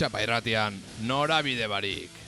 txapa irratian, norabide barik.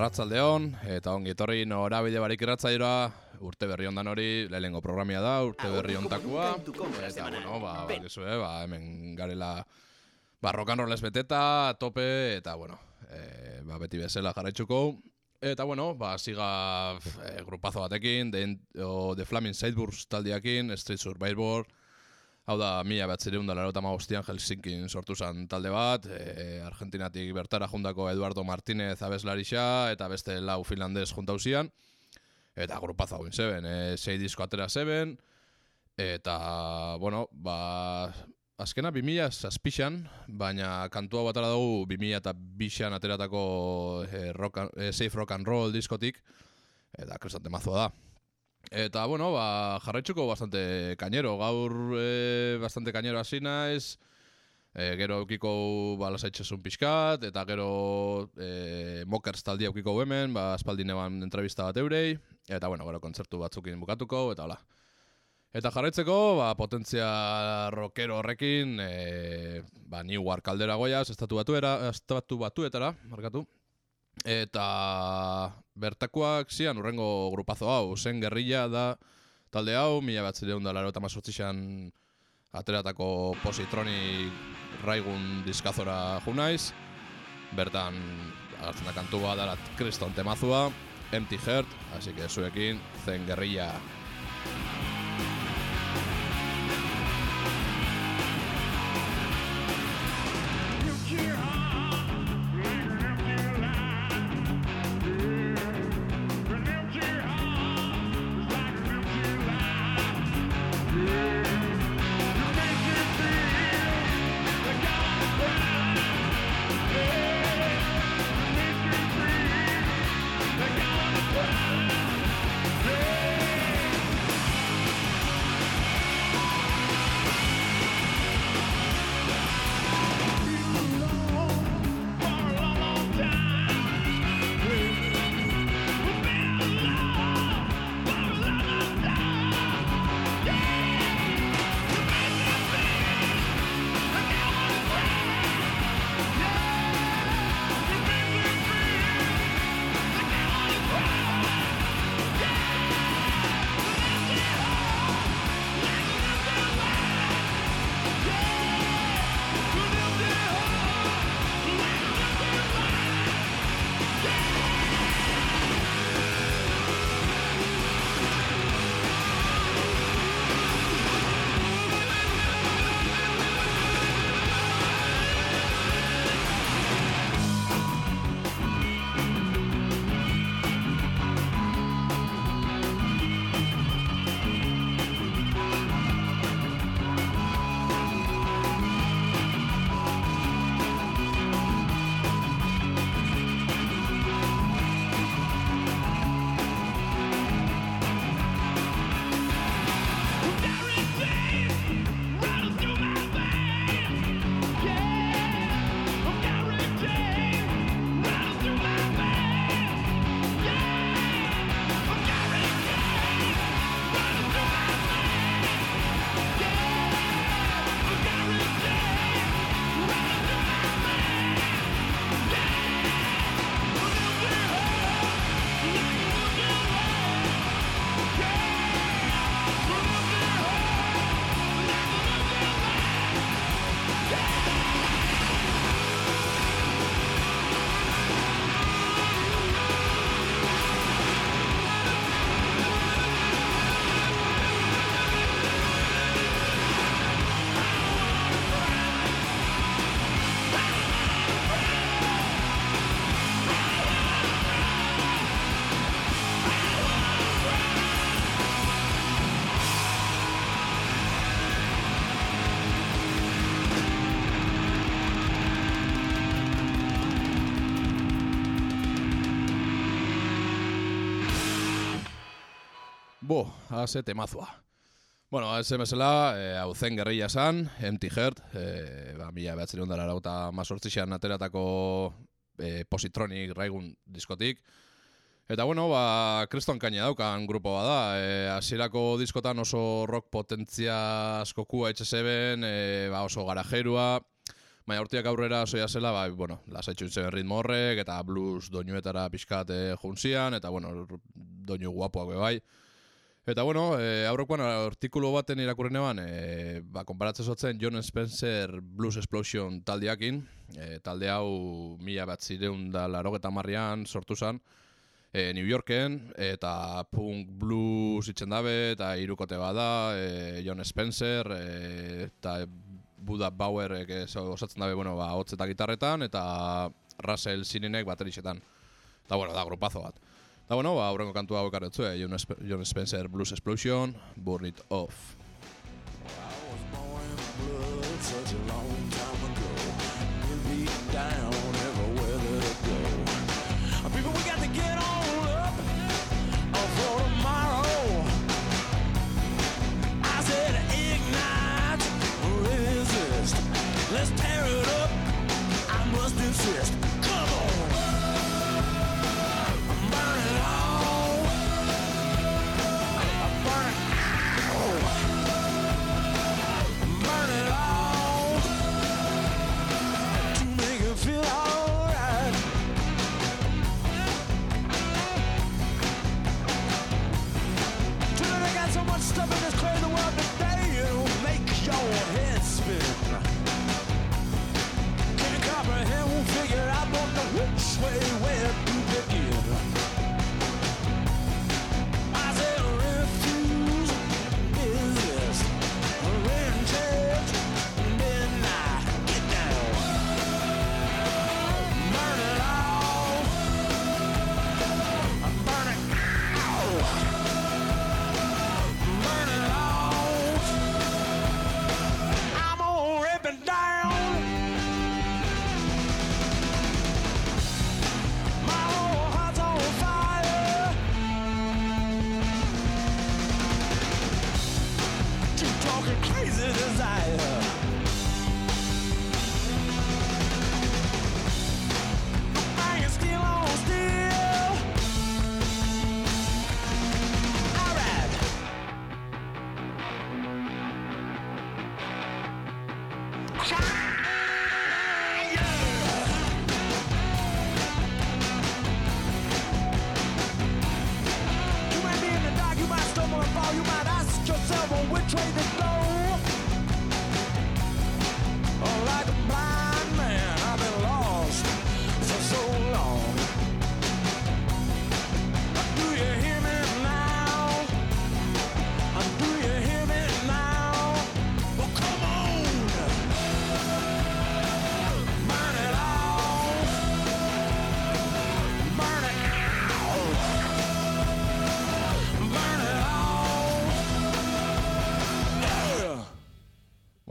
Arratzaldeon, eta ongi etorri norabide barik irratzaioa, urte berri ondan hori, lehenengo programia da, urte berri ontakoa. Eta, bueno, ba, ba, eh, ba, hemen garela, ba, rock and roll beteta, tope, eta, bueno, e, ba, beti bezala jarraitzuko. Eta, bueno, ba, siga e, grupazo batekin, The, o, The Flaming Sideburst taldiakin, Street Survivor, Hau da, mila bat zireun da larota Helsinkin sortu zen talde bat, e, Argentinatik bertara jundako Eduardo Martínez abeslarixa eta beste lau finlandez juntauzian. Eta grupazo hau zeben, e, sei disko atera zeben, eta, bueno, ba, azkena 2000 zazpixan, baina kantua batara dugu 2000 eta bixan ateratako e, rock, e, Safe Rock and Roll diskotik, eta kristante mazua da. Eta, bueno, ba, jarraitzuko bastante kainero. Gaur e, bastante kainero hasi naiz. E, gero eukiko ba, lasaitxesun pixkat. Eta gero e, mokers taldi eukiko hemen. Ba, espaldi neban entrevista bat eurei. Eta, bueno, gero kontzertu batzukin bukatuko. Eta, hola. Eta jarraitzeko, ba, potentzia rockero horrekin, e, ba, New War kaldera goiaz, estatu batu, estatu batuetara, markatu. Eta bertakoak zian urrengo grupazo hau, zen gerrilla da talde hau, mila bat zireun da laro eta mazortzixan ateratako positroni raigun diskazora junaiz. Bertan, agartzen da kantua da kriston temazua, Empty Heart, así que zuekin, zen gerrilla. Haze temazua. Bueno, ez emezela, e, hau zen gerrilla esan, Empty Heart, e, ba, mila behatzen dara lauta mazortzixan ateratako e, positronic raigun diskotik. Eta bueno, ba, kreston kaina daukan grupo bada, e, asierako diskotan oso rock potentzia askokua etxezeben, e, ba, oso garajerua, baina urtiak aurrera soia zela, ba, bueno, lasaitxu zen ritmo horrek, eta blues doinuetara pixkat e, juntzian, eta bueno, doinu guapoak bai. Eta bueno, e, aurrekoan artikulu baten irakurren eban, e, ba, konparatzen zotzen John Spencer Blues Explosion taldeakin, e, talde hau mila bat zireun da laro marrian sortu zen, e, New Yorken, eta punk blues itzen dabe, eta irukote bada, e, John Spencer, e, eta Buda Bauer e, osatzen dabe, bueno, ba, hotz eta gitarretan, eta Russell Sininek baterixetan. Eta, bueno, da, grupazo bat. Eta, bueno, ba, aurrengo kantu hau ekarretzu, eh? John, Sp John Spencer Blues Explosion, Burn It Off.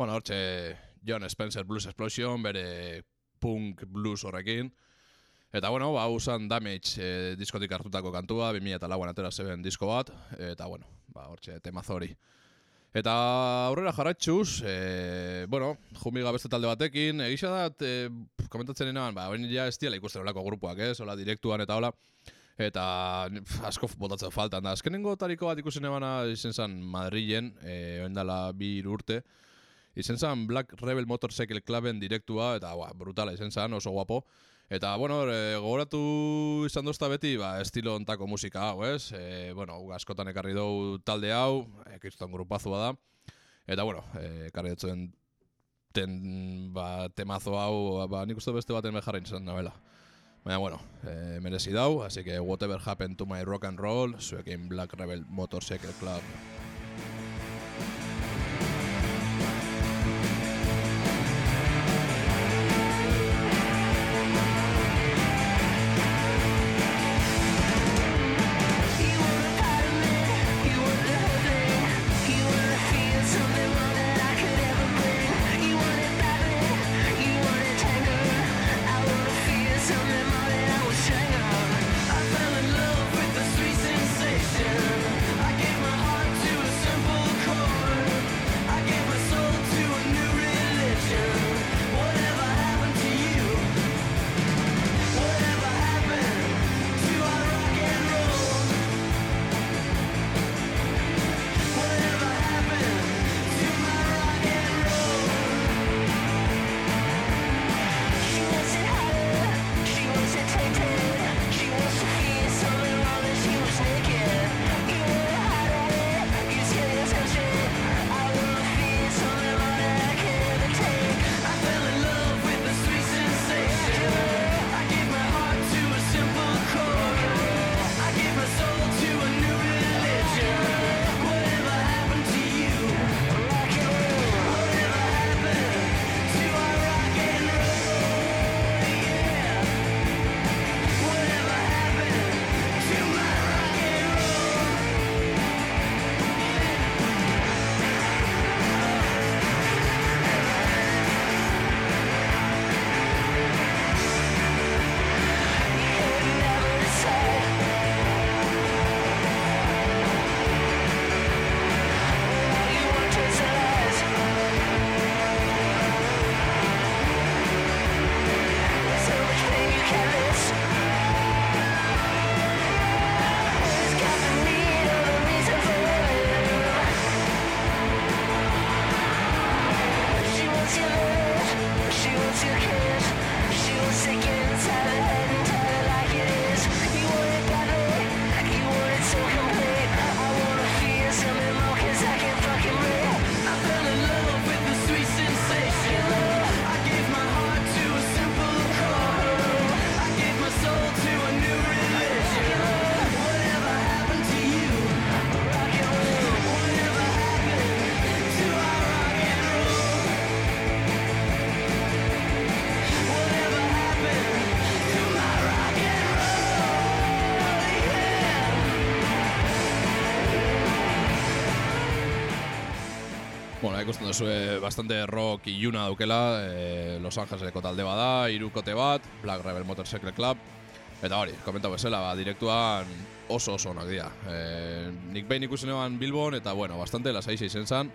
Hortxe John Spencer Blues Explosion, bere punk blues horrekin. Eta bueno, ba, usan Damage e, diskotik hartutako kantua, 2000 eta lauan atera zeben disko bat, eta bueno, ba, hortxe temazori. Eta aurrera jarratxuz, e, bueno, jumiga beste talde batekin, egisa da, e, komentatzen inoan, ba, hori ja estiela ikusten olako grupuak, ez, hola, direktuan eta hola, eta asko botatzen faltan da. Azkenengo tariko bat ikusen ebana izen zen Madrilen, e, oendala bi urte, izen zan Black Rebel Motorcycle Cluben direktua, eta ba, brutala izen zan, oso guapo. Eta, bueno, e, gogoratu izan dozta beti, ba, estilo ontako musika hau, ez? E, bueno, askotan ekarri dugu talde hau, ekiston grupazua da. Eta, bueno, ekarri dutzen ten, ba, temazo hau, ba, nik uste beste baten mejarra izan nabela. Baina, bueno, e, merezi dau, así que whatever happened to my rock and roll, zuekin Black Rebel Motorcycle Club. Bueno, eh, ikusten duzu, e, bastante rock iluna daukela, e, Los Angeleseko talde bada, irukote bat, Black Rebel Motorcycle Club, eta hori, komenta bezala, ba, direktuan oso oso onak dira. E, nik behin ikusten eban Bilbon, eta bueno, bastante lasaixe izen zan,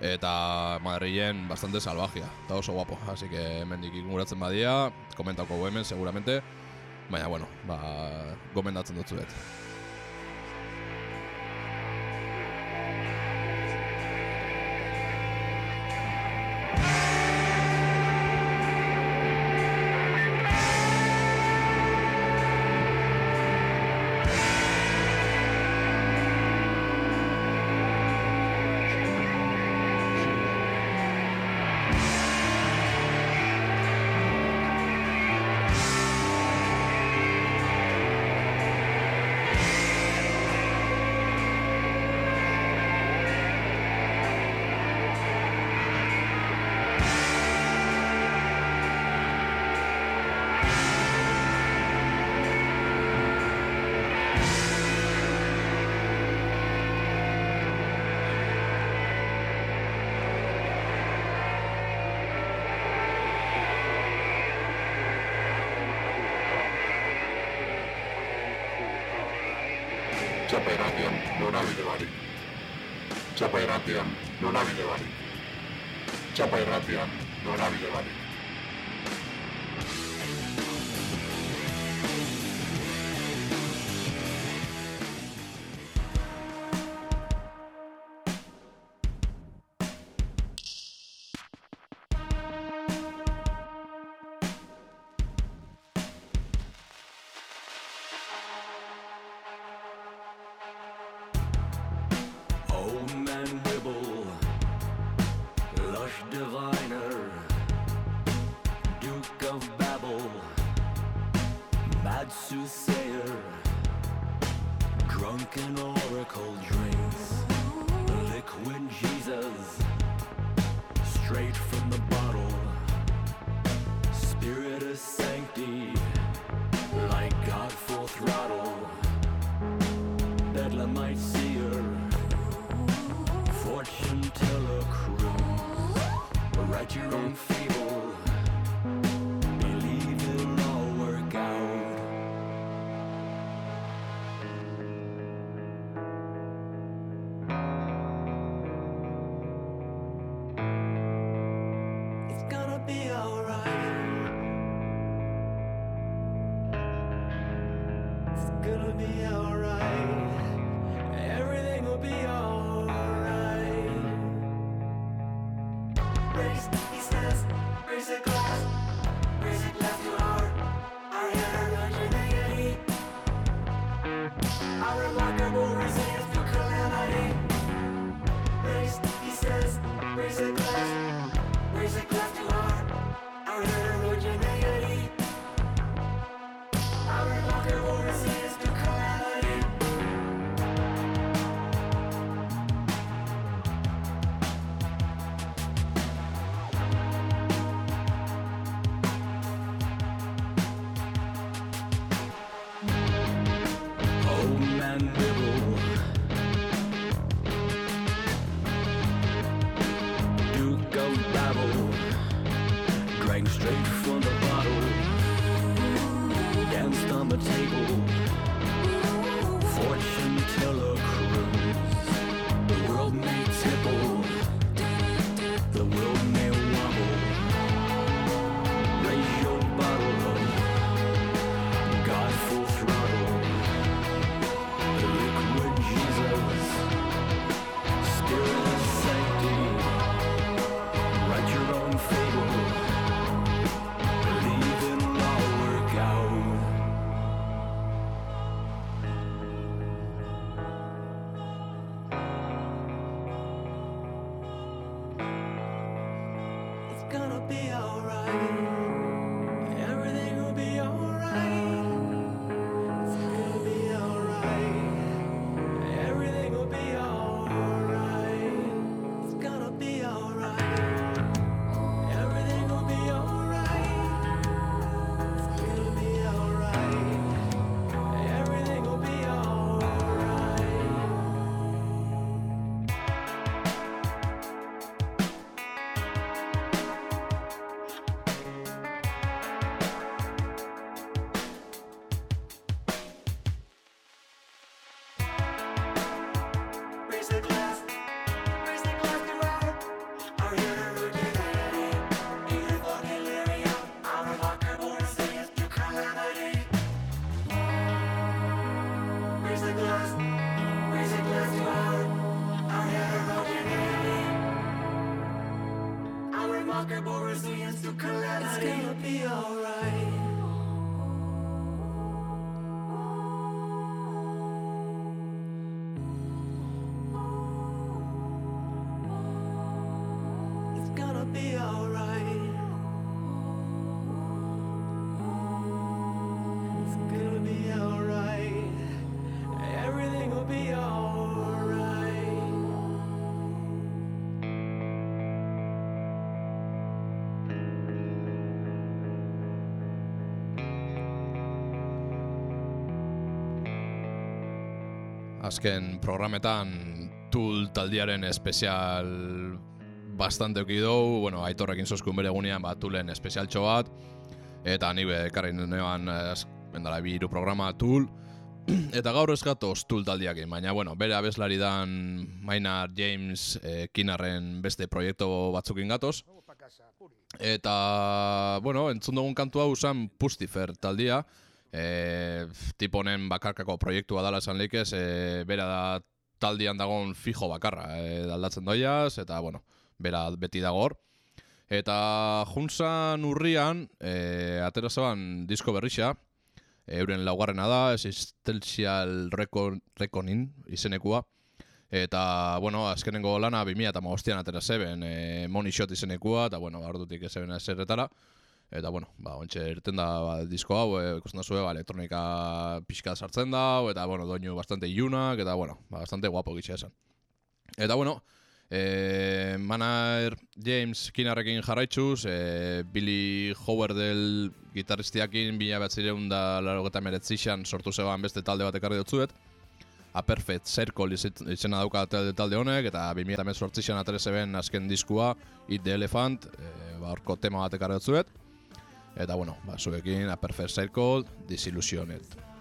eta Madrilen bastante salvajia, eta oso guapo, así que hemen dikik badia, komentako hemen, seguramente, baina bueno, ba, gomendatzen dut zuet. Azken programetan Tool taldiaren espezial bastante oki dugu, bueno, aitorrekin zozkun bere egunean, ba, Toolen espezialtxo bat, eta ni be, ekarri neoan, bendala, bi hiru programa Tool, eta gaur ez gatoz Tool taldiakin, baina, bueno, bere abeslari dan Maynard James eh, Kinarren beste proiektu batzukin gatoz, eta, bueno, entzun dugun kantu hau zen Pustifer taldia, e, tipo honen bakarkako proiektua dala esan leikez, e, bera da taldian dagon fijo bakarra, e, aldatzen doiaz, eta, bueno, bera beti dago hor. Eta juntzan urrian, e, atera zeban disko berrixa, euren laugarrena da, Existential Recon, Reconin izenekua, Eta, bueno, azkenengo lana 2000 eta magostian atera zeben, e, Money Shot izenekua, eta, bueno, ardutik ezeben ezerretara. Eta, bueno, ba, ontxe irten da ba, disko hau, e, ikusten da zuen, ba, elektronika pixka sartzen da, eta, bueno, doinu bastante ilunak, eta, bueno, ba, bastante guapo gitxe esan. Eta, bueno, e, Manaer James Kinarrekin jarraitzuz, e, Billy Howard del gitarristiakin bila batzireun da larogeta meretzixan sortu zeban beste talde bat ekarri dutzuet. A Perfect Circle izena dauka talde, honek, eta 2018an atare zeben azken diskua, Eat the Elephant, e, ba, horko tema bat ekarri dutzuet. Eta, bueno, ba, zuekin A Perfect Circle, Disillusioned.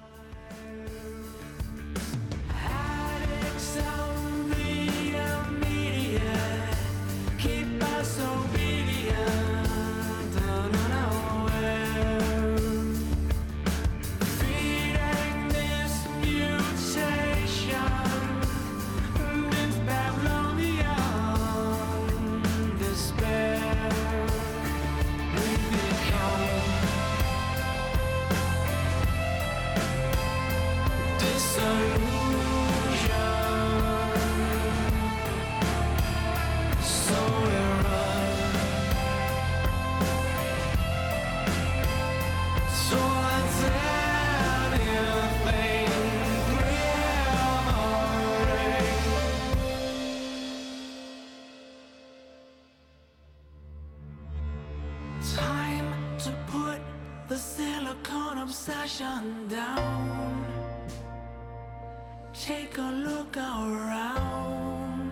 Take a look around.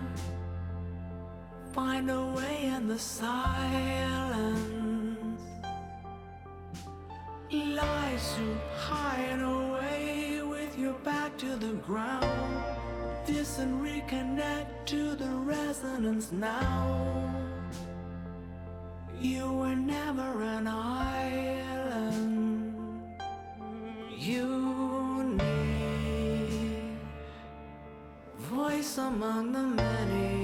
Find a way in the silence. Lies to hide away with your back to the ground. And reconnect to the resonance now. You were never an island. You need. Voice among the many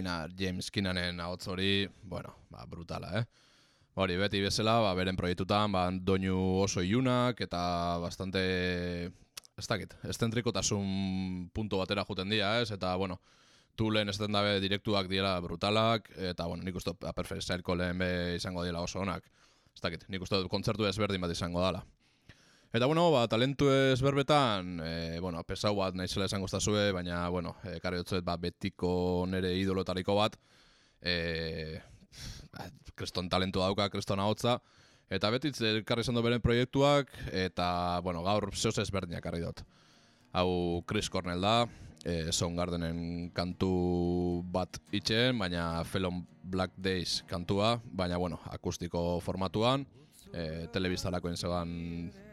Maina James Kinanen ahots hori, bueno, ba, brutala, eh? Hori, beti bezala, ba, beren proiektutan, ba, doinu oso ilunak eta bastante, ez dakit, estentrikotasun punto batera juten dira, ez? Eta, bueno, Tulen ez den dabe direktuak dira brutalak, eta, bueno, nik uste Perfect lehen be izango dira oso onak. Ez dakit, nik uste kontzertu ezberdin bat izango dala. Eta, bueno, ba, talentu ezberbetan, e, bueno, pesau bat naizela esango zazue, baina, bueno, e, karri dutzuet, ba, betiko nere idolotariko bat, e, ba, kriston talentu dauka, kriston ahotza, eta beti elkarri izan du beren proiektuak, eta, bueno, gaur zehoz ezberdinak karri dut. Hau Chris Cornell da, e, Soundgardenen kantu bat itxeen, baina Felon Black Days kantua, baina, bueno, akustiko formatuan, e, telebiztalakoen zegoan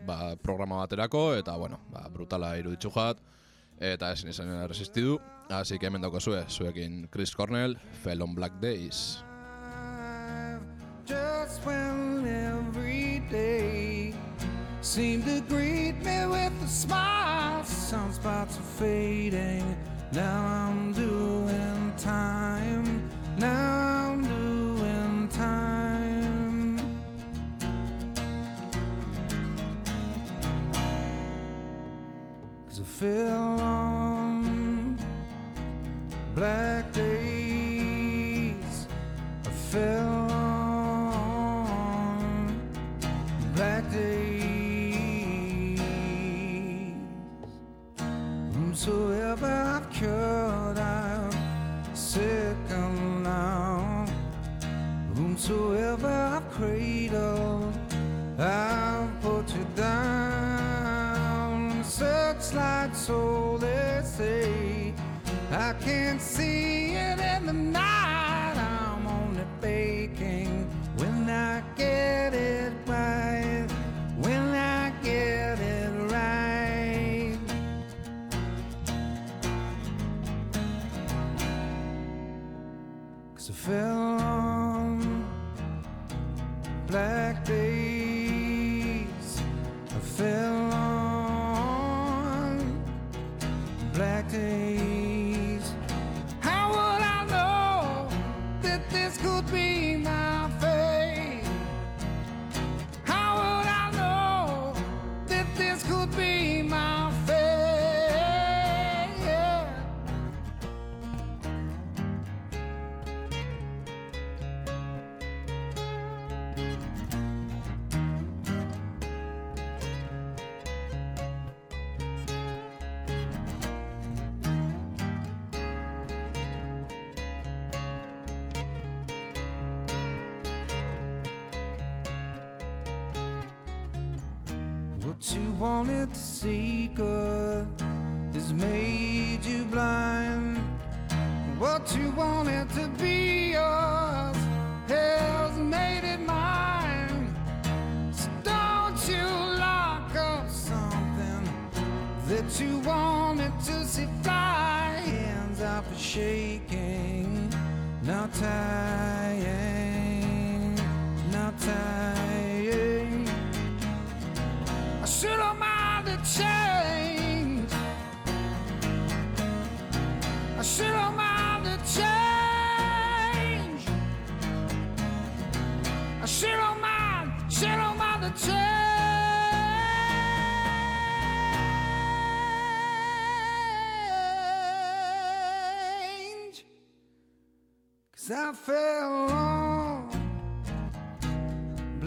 ba, programa baterako, eta, bueno, ba, brutala iruditzu jat, eta ezin izan resistidu, así que hemen dauko zue, zuekin Chris Cornell, Felon Black Days. Just when every day seemed to greet me with a smile, sunspots are fading. Now I'm doing time. Now fell on black days. I fell on black days. Whomsoever I've cured, I'm sick and now. Whomsoever I've cradled, I've put you down. Searchlight soul, they say. I can't see it in the night. I'm only baking when I get it right. When I get it right. Cause I fell on black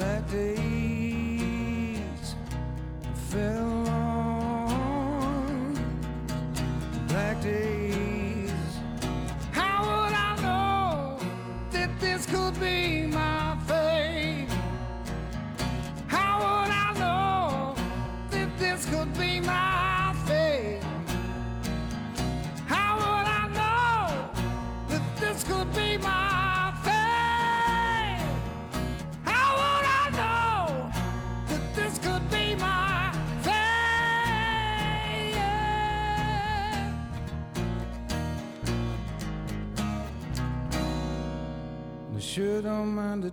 black days,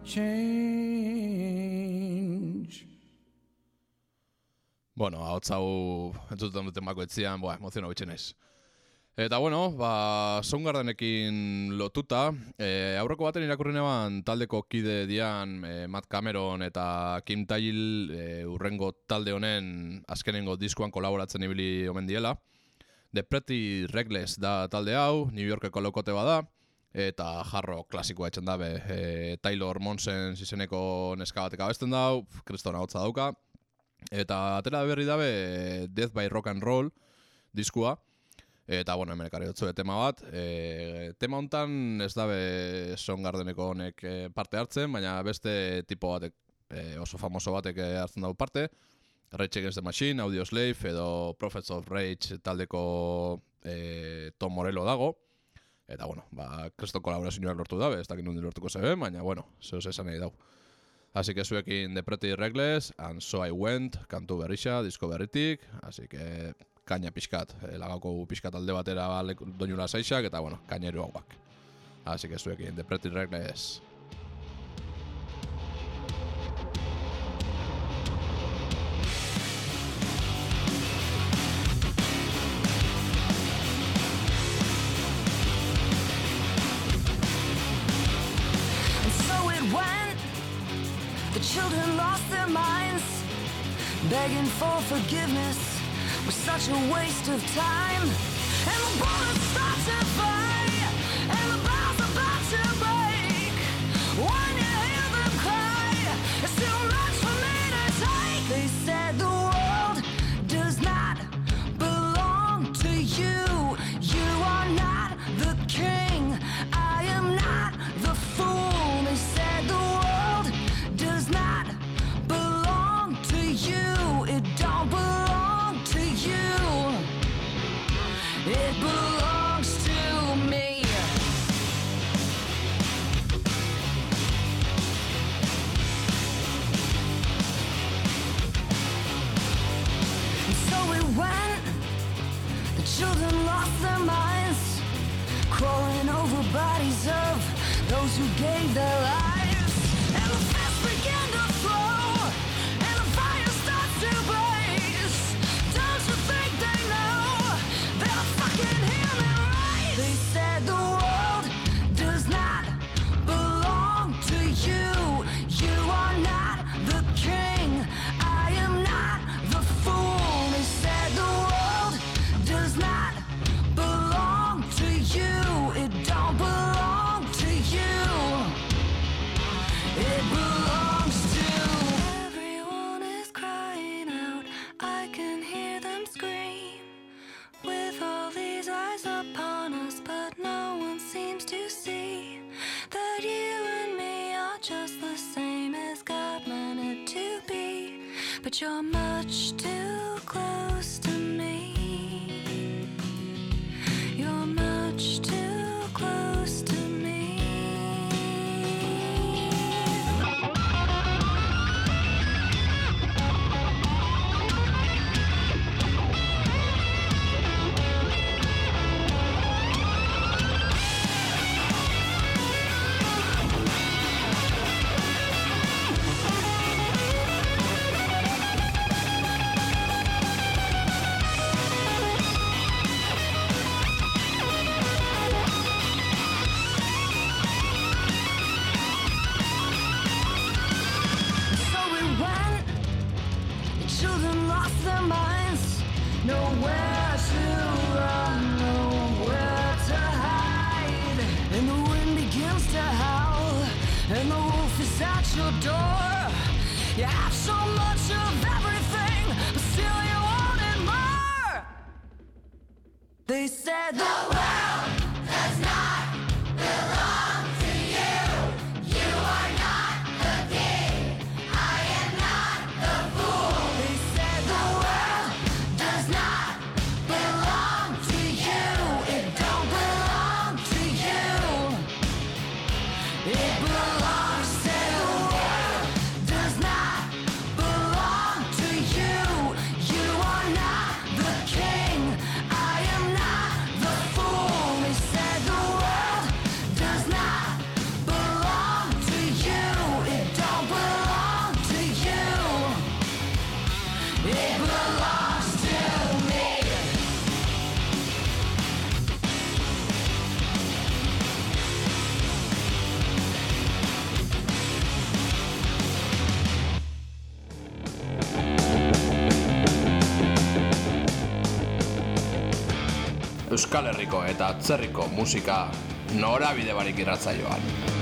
change. Bueno, hau hau entzuten duten bako etzian, boa, emoziono bitxe naiz. Eta bueno, ba, Soundgardenekin lotuta, e, aurreko baten irakurri neban taldeko kide dian e, Matt Cameron eta Kim Tail e, urrengo talde honen azkenengo diskuan kolaboratzen ibili omen diela. The Pretty Reckless da talde hau, New Yorkeko lokote bada, eta jarro klasikoa etxen dabe. E, Taylor Monsen izeneko neska batek abesten dau, kristona hotza dauka, Eta atera berri dabe eh, Death by Rock and Roll diskua. Eta, bueno, hemen ekarri dutzu tema bat. E, tema hontan ez dabe Soundgardeneko honek eh, parte hartzen, baina beste tipo batek, eh, oso famoso batek eh, hartzen dago parte. Rage Against the Machine, Audio Slave edo Prophets of Rage taldeko eh, Tom Morello dago. Eta, bueno, ba, kriston kolaborazioak lortu dabe, ez dakit nundi lortuko zebe, baina, bueno, zehoz esan nahi dau. Así que zuekin The Pretty Reckless, and So I Went, kantu berrixa, disko berritik, así que kaina pixkat, eh, lagako pixkat alde batera leku- doinura zaixak, eta bueno, kaineru hauak. Así que zuekin The Pretty Reckless. The children lost their minds, begging for forgiveness was such a waste of time. And the bullets start to fly, you gave their But you're much too Euskal Herriko eta atzerriko musika norabide barik irratzaioan.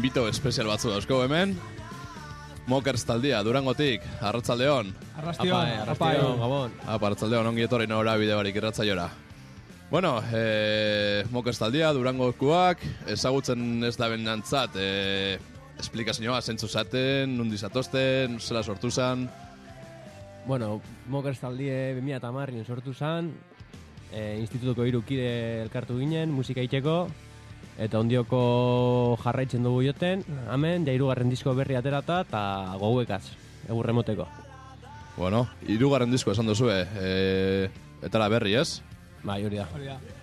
Invito espezial batzu dauzko hemen. Mokers taldia, Durangotik, Arratzaldeon. Arrastion, apai. Gabon. Apa, Arratzaldeon, ongi etorri nora bide barik irratzaiora. Bueno, eh, Mokers taldia, Durangokuak, ezagutzen ez da benantzat, eh, esplikazioa, zentzu zaten, nundi zatozten, zela sortu zan. Bueno, Mokers taldie 2000 eta marrin sortu zan, e, institutuko hiru kide elkartu ginen, musika itxeko, eta ondioko jarraitzen dugu joten, hemen, ja hirugarren disko berri aterata, eta gauekaz, egur remoteko. Bueno, irugarren disko esan duzue, eh, eta la berri, ez? Bai, hori da.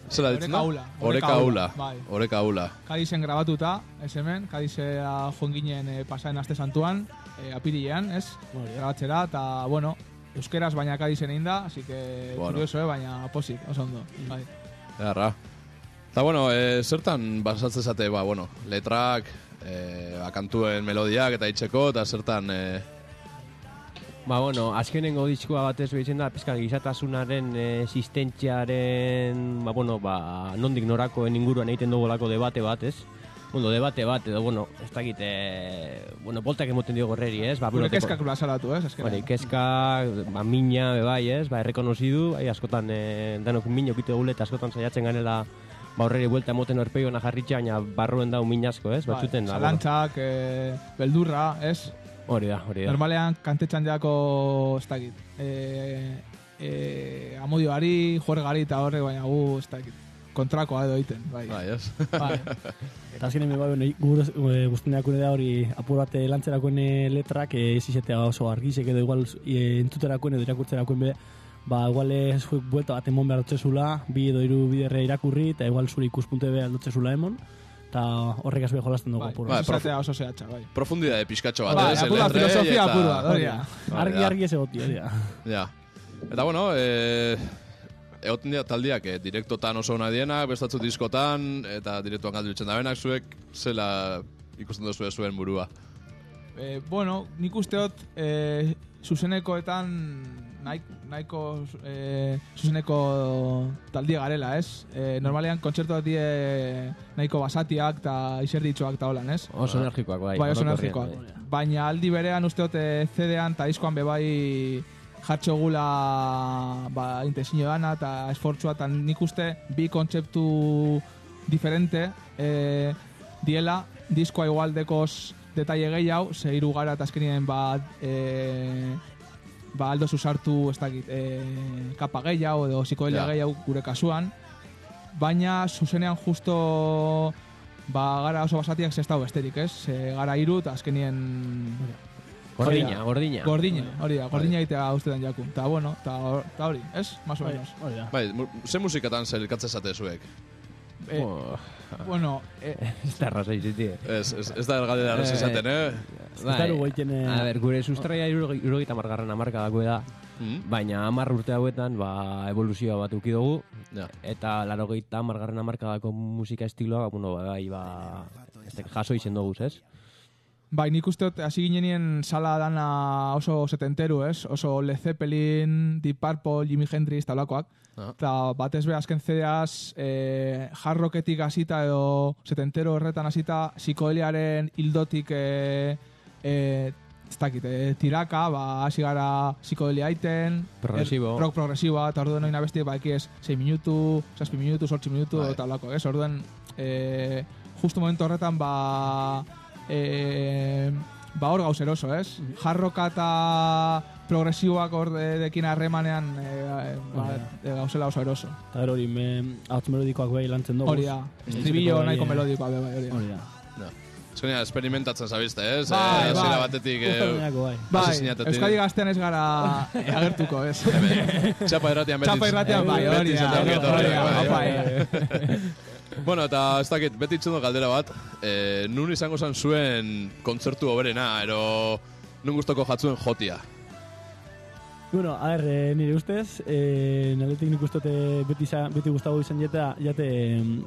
Zela ditzen da? Aula. Oreka Aula. Bai. Oreka Aula. Kadizen grabatuta, ez hemen, Kadizea joan ginen e, pasaren aste santuan, e, apirilean, ez? Grabatzera, eta, bueno, euskeraz baina Kadizen egin da, así que Bueno. curioso, eh, baina posik, oso ondo. Bai. Eharra. Eta bueno, e, zertan basatzen zate, ba, bueno, letrak, e, ba, kantuen melodiak eta itxeko, eta zertan, e, Ba, bueno, azkenengo diskoa batez behitzen da, pizkan gizatasunaren e, existentziaren, ba, bueno, ba, nondik norakoen inguruan egiten dugulako debate bat, ez? Bueno, debate bat, edo, bueno, ez dakit, e, bueno, boltak emoten dio gorreri, ez? Ba, Gure bueno, kezkak plazaratu, ez? Azkenean. Hori, kezka, ba, mina, be bai, ez? Ba, errekonozidu, bai, askotan, e, danok min okite gule, eta askotan saiatzen ganela, ba, horreri buelta emoten orpeigona jarritxa, baina barruen da min asko, ez? Bai, Batzuten, da, bueno, zalantzak, e, beldurra, ez? hori da, hori da. Normalean kantetxan deako, ez dakit, e, e, amodioari, juergari eta horre, baina gu, ez dakit, kontrakoa edo egiten, bai. bai, ez? bai. Eta azkenean bai, guztiak da hori apur bat lantzerakoen letrak ez izatea oso argizek edo igual entuterakoen edo irakurtzerakoen be, ba, igual ez zuek buelta bat emon behar dutzezula, bi edo hiru biderre irakurri, eta igual zure ikuspunte be aldotzezula emon, eta horrek azbe jolasten dugu Bai, apur Bai, prof- oso zehatza, bai. Profundidade pixkatxo bat, Bai, ez? apur bat, Letrei filosofia eta- apur bat, hori da. Argi, da. argi ez egoti, hori da. Ja. Eta bueno, e, egoten dira taldiak, e, direktotan oso ona dienak, bestatzu diskotan, eta direktuan galdu ditzen dabenak, zuek zela ikusten duzu zuen burua. E, bueno, nik usteot e, zuzenekoetan nahi, nahiko e, zuzeneko taldia garela, ez? E, normalean kontzertuak die nahiko basatiak eta izerditxoak eta holan, ez? Oso energikoak, bai. bai, oso energikoak. bai. Baina aldi berean usteot CD-an eta diskoan bebai jartxogula ba, intensio dana eta esfortzua eta nik uste bi kontzeptu diferente e, diela diskoa igual dekoz detaile gehiago, ze hiru gara eta azkenien ba, e, ba aldo zuzartu ez dakit, e, kapa gehiago edo psikodelia Ja. gehiago gure kasuan, baina zuzenean justo ba, gara oso basatiak zestau besterik, ez? Ze gara hiru eta azkenien Gordina, gordina. Gordina, hori da, gordina egitea ustetan jaku. Ta bueno, ta, ta hori, ez? Más o menos. Bai, ze musikatan zelkatzen zate zuek? Eh, Oh, bueno, eh, ez da erraza izitie. Ez, ez, ez da ergaldera Eh, ez esaten, eh? Ez da dugu egiten, eh, A ber, gure sustraia irurogeita margarren amarka dako da, Mm? baina amar urte hauetan, ba, evoluzioa bat uki dugu, Ja. eta larogeita margarren amarkadako musika estiloa, bueno, bai, ba, ez dakit, jaso izen dugu, ez? bai, nik uste hasi ginenien sala dana oso setenteru, ez? Oso Led Zeppelin, Deep Purple, Jimi Hendrix, talakoak. Ah. Eta batez be azken zedeaz, eh, hard rocketik hasita edo setentero horretan hasita, psikodeliaren hildotik eh, eh, ez dakit, eh, tiraka, ba, hasi gara psikodelia aiten, Progresibo. er, rock progresiboa, eta orduen oina besti, ba, ez, 6 minutu, 6 minutu, 8 minutu, Bai. eta olako, ez, orduen, eh, justu momentu horretan, ba, eh, ba, hor gauz eroso, ez? Jarroka eta progresiboak hor de- dekin harremanean, eh, ba, eh, gauzela oso eroso. Eta gero hori, me, hauts melodikoak bai lantzen dugu. Hori da, estribillo nahiko melodikoa, be, bai, hori da. Hori da. Azkenean, experimentatzen zabizte, ez? Bai, Eh, bai. hasiera batetik... eh, bai. Bai. Euskadi gaztean ez gara eh, agertuko, ez? Txapa irratian beti... Txapa irratian, bai, hori da, hori da, bai, bai. eh. Bueno, eta ez dakit, beti itxendo galdera bat, e, nun izango zen zuen kontzertu oberena, ero nun gustoko jatzuen jotia. Bueno, a ver, eh, nire ustez, eh, naletik nik ustote beti, za- beti gustago izan jeta, jate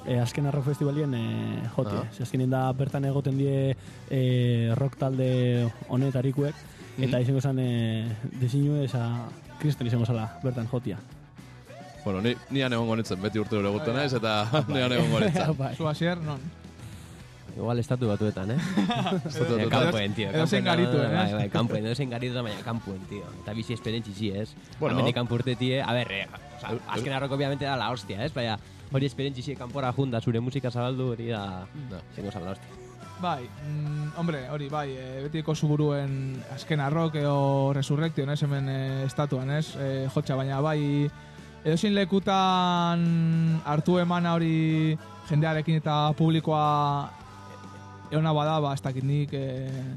eh, azken arrock festivalien eh, jote. Ah. Ah. azkenin da bertan egoten die eh, rock talde honetarikuek, eta Mhm. izango zen eh, desinue esa kriston izango zala bertan jotia. Bueno, ni, nian egongo nintzen, beti urte dure guten naiz, eta nian egongo nintzen. bai. Zu hasier, non? Igual estatu batuetan, eh? Estatu Eh, batuetan. Kanpoen, tio. Edo zein kanpoen, garituen, Bai, bai, kanpoen, edo zein garituen, baina kanpoen, tio. Eta bizi esperientzi zi, ez? Bueno. Hemendik kanpo urtetie, a ber, eh, o sea, azken arroko obviamente da la hostia, ez? Baina hori esperientzi zi kanpora junda, zure musika zabaldu, hori da... Da. Zengo zabala hostia. Bai, mm, hombre, hori, bai, e, betiko zuburuen azken arrok edo resurrection, ez, hemen e, estatuan, ez, e, jotxa, baina bai, edozein lekutan hartu emana hori jendearekin eta publikoa eona bada, ba, ez dakit nik e,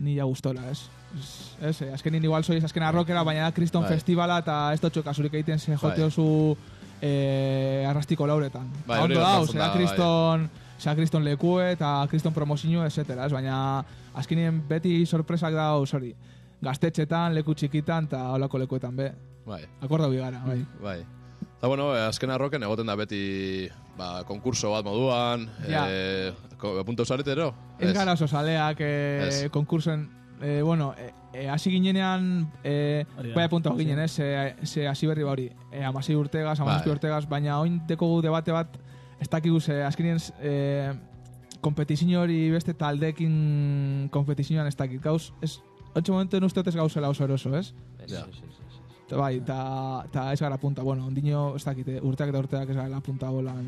nila gustora, ez. Ez, ez, eh, azkenin igual sois azken arrokera, baina da kriston Bai. festivala eta ez dutxo kasurik egiten ze jote Bai. oso e, arrastiko lauretan. Bai, Ba, hori Ondo dau, gertatzen zera da, bai. kriston, zera kriston lekue eta kriston promozio, etc. Ez, baina azkenien beti sorpresak dau, sorry, gaztetxetan, leku txikitan eta holako lekuetan be. Bai, Akorda gara, bai. bai. Eta bueno, eh, azken arroken egoten da beti ba, konkurso bat moduan, Ja. eh, ko- punto zaretero? Ez gara oso saleak e, Ez. konkursen, e, bueno, e, e, hasi ginenean, e, da. bai punto Sí. ginen, ez, ze, ze hasi berri ba hori, e, amasei urtegaz, Bai. urtegaz, baina oin dekogu debate bat, ez dakigu ze, azkenien, e, kompetizio hori beste taldekin kompetizioan ez dakit, gauz, ez, otxe momentuen uste ez gauzela oso eroso, ez? Ez, ez, ez, bai, eta ta ez gara punta, bueno, ondino, ez dakit, eh, urteak eta urteak ez gara punta bolan.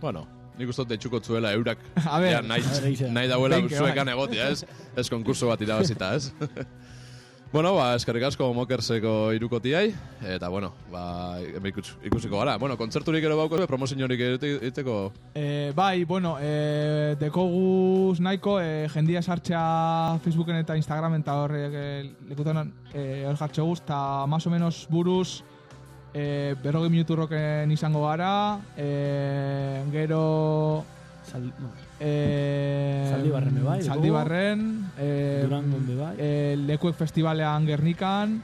Bueno, nik uste dut deitxuko zuela eurak A ber, ja, nahi, a nahi dauela zuekan bai. egotia, ez? Ez konkurso bat irabazita, ez? bueno, ba, eskerrik asko mokerseko irukotiai, eta bueno, ba, ikusiko gara. Bueno, kontzerturik ero bauko, promoziorik egiteko, E, bai, bueno, e, dekoguz nahiko, e, jendia sartzea Facebooken eta Instagramen eta horrek e, lekutan e, hor jartxe guz, eta más o menos buruz e, berrogei minutu roken izango gara, e, gero... Sal, no. E, Zaldibarren be bai. Zaldibarren, e, Durangon be bai. e, lekuek festivalean Gernikan,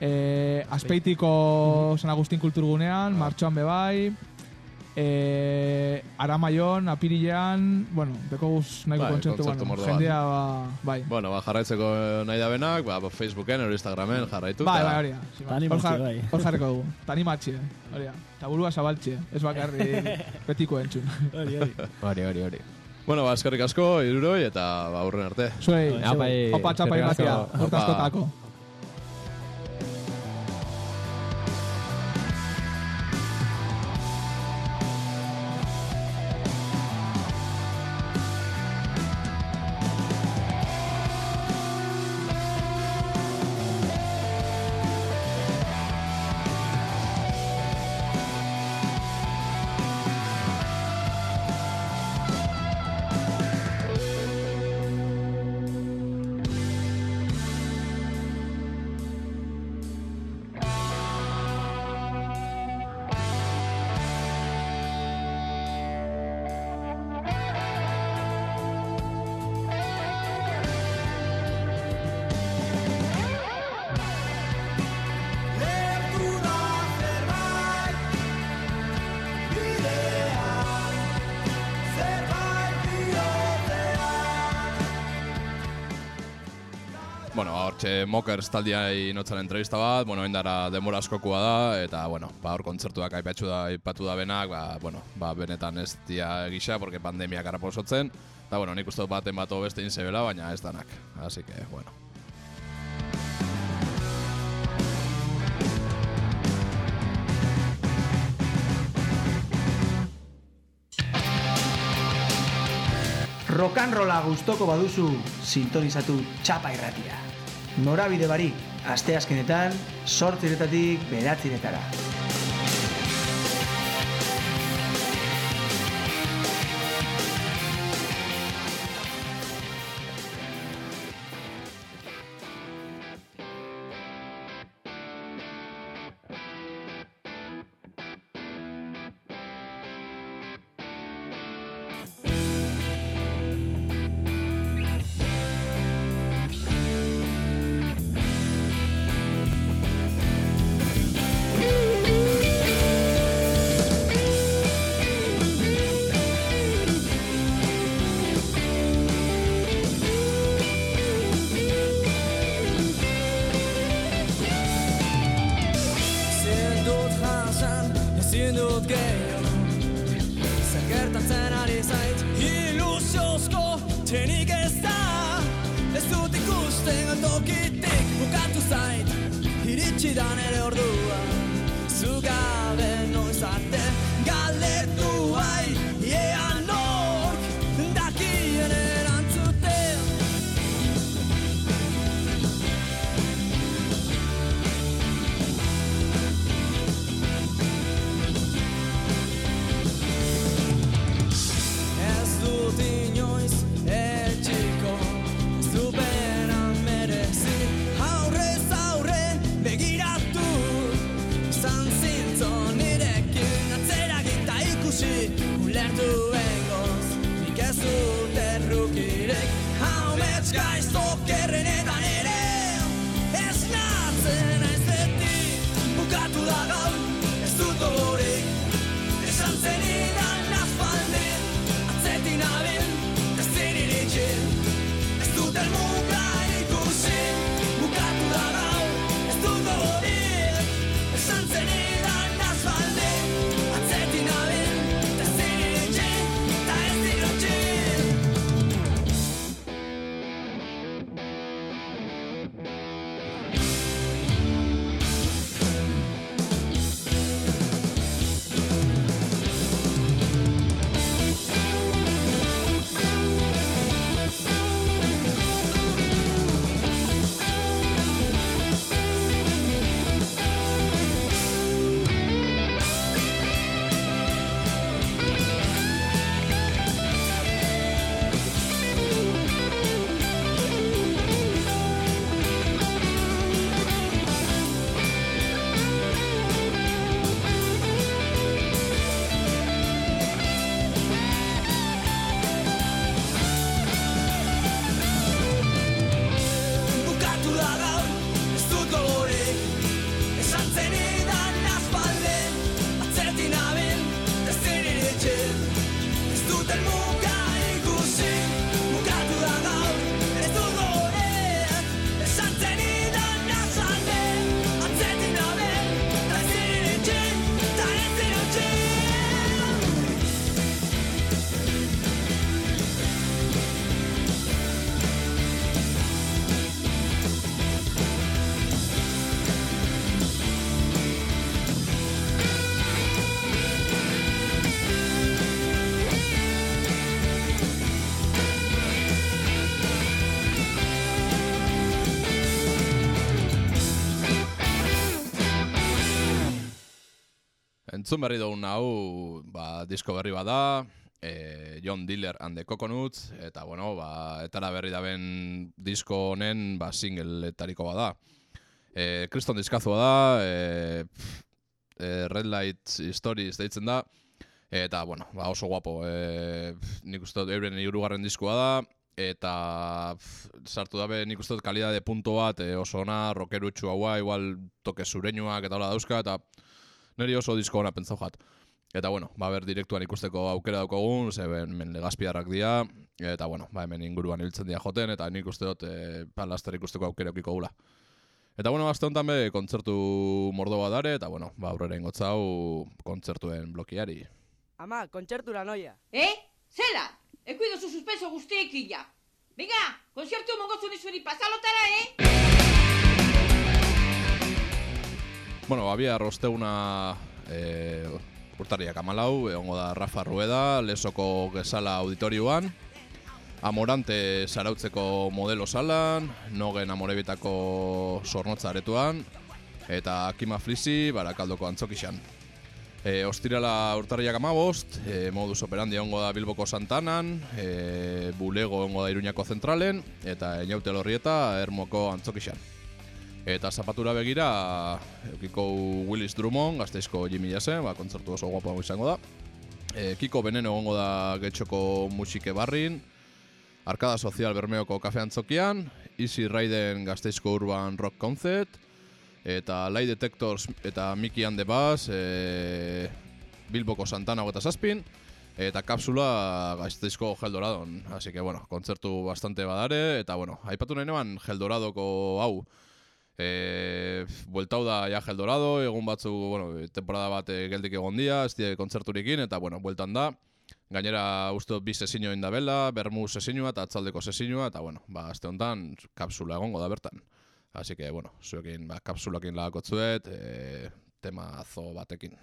e, Azpeitiko San Agustin Kulturgunean, martxoan be bai, e, Aramaion, Apirilean, bueno, deko guz nahiko Bai, kontzertu, bueno, jendea, ba, bai. bueno, ba, jarraitzeko nahi da benak, ba, Facebooken, ero Instagramen jarraitu. Bai, bai, hori da. sí, bai. Hor bai. Hor jarriko dugu. Ta animatxe, hori. Ta burua zabaltxe, ez bakarri betiko entzun. Hori, hori. Hori, hori, hori. Bueno, ba, eskerrik asko, iruroi, eta ba, aurren arte. Zuei, eh, opa txapa irratia, urte hortxe eh, mokers taldia inotzen entrevista bat, bueno, endara demora askokua da, eta, bueno, ba, hor kontzertuak aipatu da, aipatu da benak, ba, bueno, ba, benetan ez dia gisa, porque pandemia gara posotzen, eta, bueno, nik uste dut baten bat obeste inzebela, baina ez danak, así que, bueno. Rokanrola gustoko baduzu, sintonizatu txapa irratia. Norabide barik, asteazkenetan, sortziretatik beratziretara. Gehiago Zer gertatzen ari zait Ilusiozko txenik ez da Ez dut ikusten tokitik bukatu zait Iritsi da nere ordua Zugabe Entzun berri dugun hau, ba, disko berri bada, e, John Diller and the Coconuts, eta bueno, ba, etara berri daben disko honen, ba, singleetariko bada. E, Kriston diskazua da, e, pff, e, Red Light Stories deitzen da, eta, bueno, ba, oso guapo. E, pff, nik uste dut euren irugarren diskoa da, eta pff, sartu dabe nik uste dut kalidade punto bat, e, oso ona, rockerutxu haua, igual toke zureinuak eta hola dauzka, eta niri oso disko ona pentsau jat. Eta bueno, ba ber direktuan ikusteko aukera daukagun, ze hemen legazpiarrak dira, eta bueno, ba hemen inguruan ibiltzen dira joten, eta nik uste dut e, palaster ikusteko aukera eukiko gula. Eta bueno, aste honetan be, kontzertu mordoa dare, eta bueno, ba aurrera ingotzau kontzertuen blokiari. Ama, kontzertura noia. Eh? Zela? Ekuido zu suspenso guztiekin ja. Venga, konzertu mongozu nizuri pasalotara, eh? Bueno, abia arrosteguna e, urtariak amalau, egongo da Rafa Rueda, lesoko gesala auditorioan. Amorante zarautzeko modelo salan, Nogen amorebitako sornotza aretuan, eta Kima Flisi barakaldoko antzokixan. E, ostirala urtarriak amabost, e, modus operandi ongo da Bilboko Santanan, e, Bulego ongo da Iruñako Zentralen, eta Einaute Lorrieta Ermoko Antzokixan. Eta zapatura begira, eukiko Willis Drummond, gazteizko Jimmy Jase, ba, kontzertu oso guapo izango da. E, Kiko Beneno egongo da getxoko musike barrin, Arkada Sozial Bermeoko kafe antzokian, Easy Raiden gazteizko Urban Rock Concert, eta Lie Detectors eta Mickey and the Bass, e, Bilboko Santana eta Zazpin, eta kapsula gazteizko Geldoradon. Así que, bueno, kontzertu bastante badare, eta, bueno, aipatu nahi neban Geldoradoko hau, E, bueltau da ja Geldorado, egun batzu, bueno, temporada bat eh, geldik egon dia, ez die kontzerturikin, eta, bueno, bueltan da. Gainera, uste bi sesiño indabela, bermu sesiñoa eta atzaldeko sesiñoa, eta, bueno, ba, azte honetan, kapsula egongo da bertan. Así que, bueno, zuekin, ba, kapsulakin lagakotzuet, e, temazo batekin.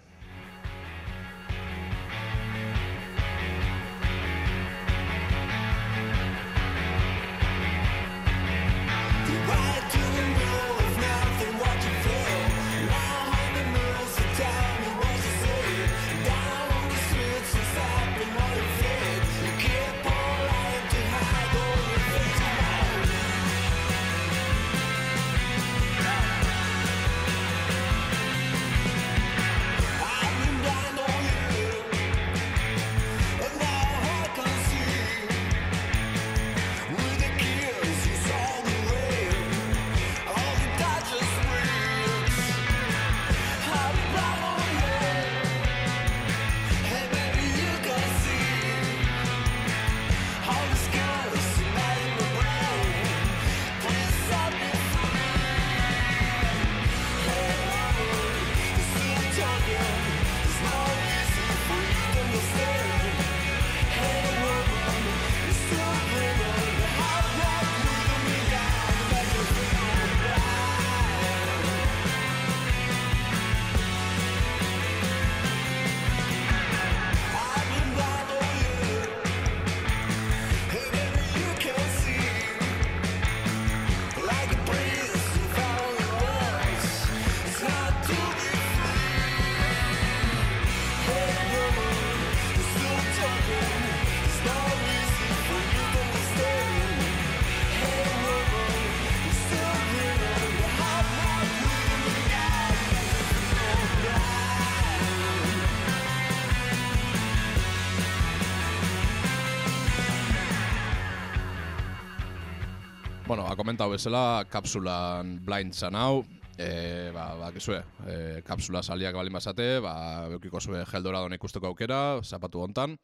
Komentau bezala, kapsulan blind zan hau, e, ba, ba, kisue, e, kapsula saliak balin basate, ba, eukiko zue geldoradon ikusteko aukera, zapatu hontan.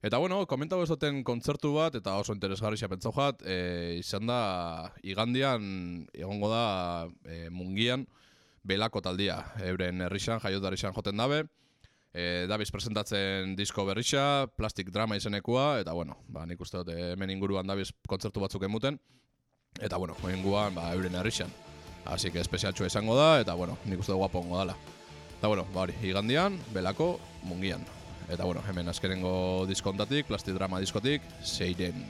Eta bueno, komentau ez duten kontzertu bat, eta oso interesgarri pentsau jat, e, izan da, igandian, egongo da, e, mungian, belako taldia, euren herrixan, jaiotarixan joten dabe, e, dabiz presentatzen disko berrixa, plastik drama izenekua, eta bueno, ba, nik uste dut eh, hemen inguruan dabiz kontzertu batzuk emuten, eta bueno, joenguan, ba, euren herrixan. Así que espezialtxua izango da, eta bueno, nik uste dut guapo ongo dala. Eta bueno, ba hori, igandian, belako, mungian. Eta bueno, hemen azkenengo diskontatik, plastik drama diskotik, zeiren.